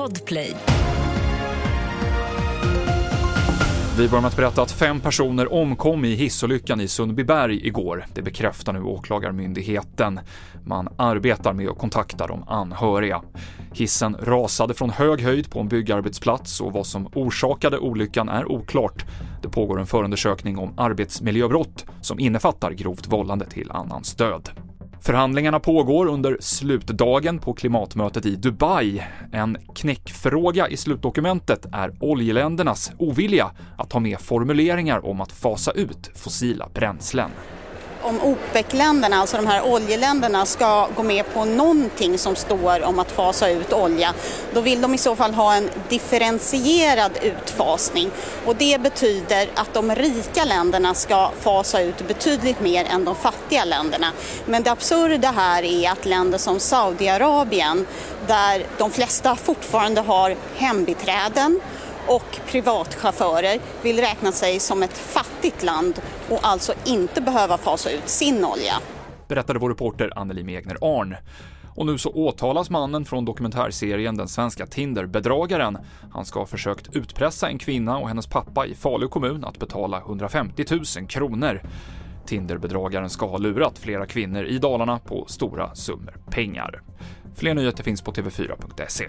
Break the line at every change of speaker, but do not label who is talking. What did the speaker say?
Podplay.
Vi börjar med att berätta att fem personer omkom i hissolyckan i Sundbyberg igår. Det bekräftar nu Åklagarmyndigheten. Man arbetar med att kontakta de anhöriga. Hissen rasade från hög höjd på en byggarbetsplats och vad som orsakade olyckan är oklart. Det pågår en förundersökning om arbetsmiljöbrott som innefattar grovt vållande till annans död. Förhandlingarna pågår under slutdagen på klimatmötet i Dubai. En knäckfråga i slutdokumentet är oljeländernas ovilja att ta med formuleringar om att fasa ut fossila bränslen
om OPEC-länderna, alltså de här oljeländerna, ska gå med på någonting som står om att fasa ut olja, då vill de i så fall ha en differentierad utfasning. Och det betyder att de rika länderna ska fasa ut betydligt mer än de fattiga länderna. Men det absurda här är att länder som Saudiarabien, där de flesta fortfarande har hembiträden och privatchaufförer vill räkna sig som ett fattigt land och alltså inte behöva fasa ut sin olja.
Berättade vår reporter Anneli Megner Arn. Och nu så åtalas mannen från dokumentärserien Den svenska Tinderbedragaren. Han ska ha försökt utpressa en kvinna och hennes pappa i Falu kommun att betala 150 000 kronor. Tinderbedragaren ska ha lurat flera kvinnor i Dalarna på stora summor pengar. Fler nyheter finns på tv4.se.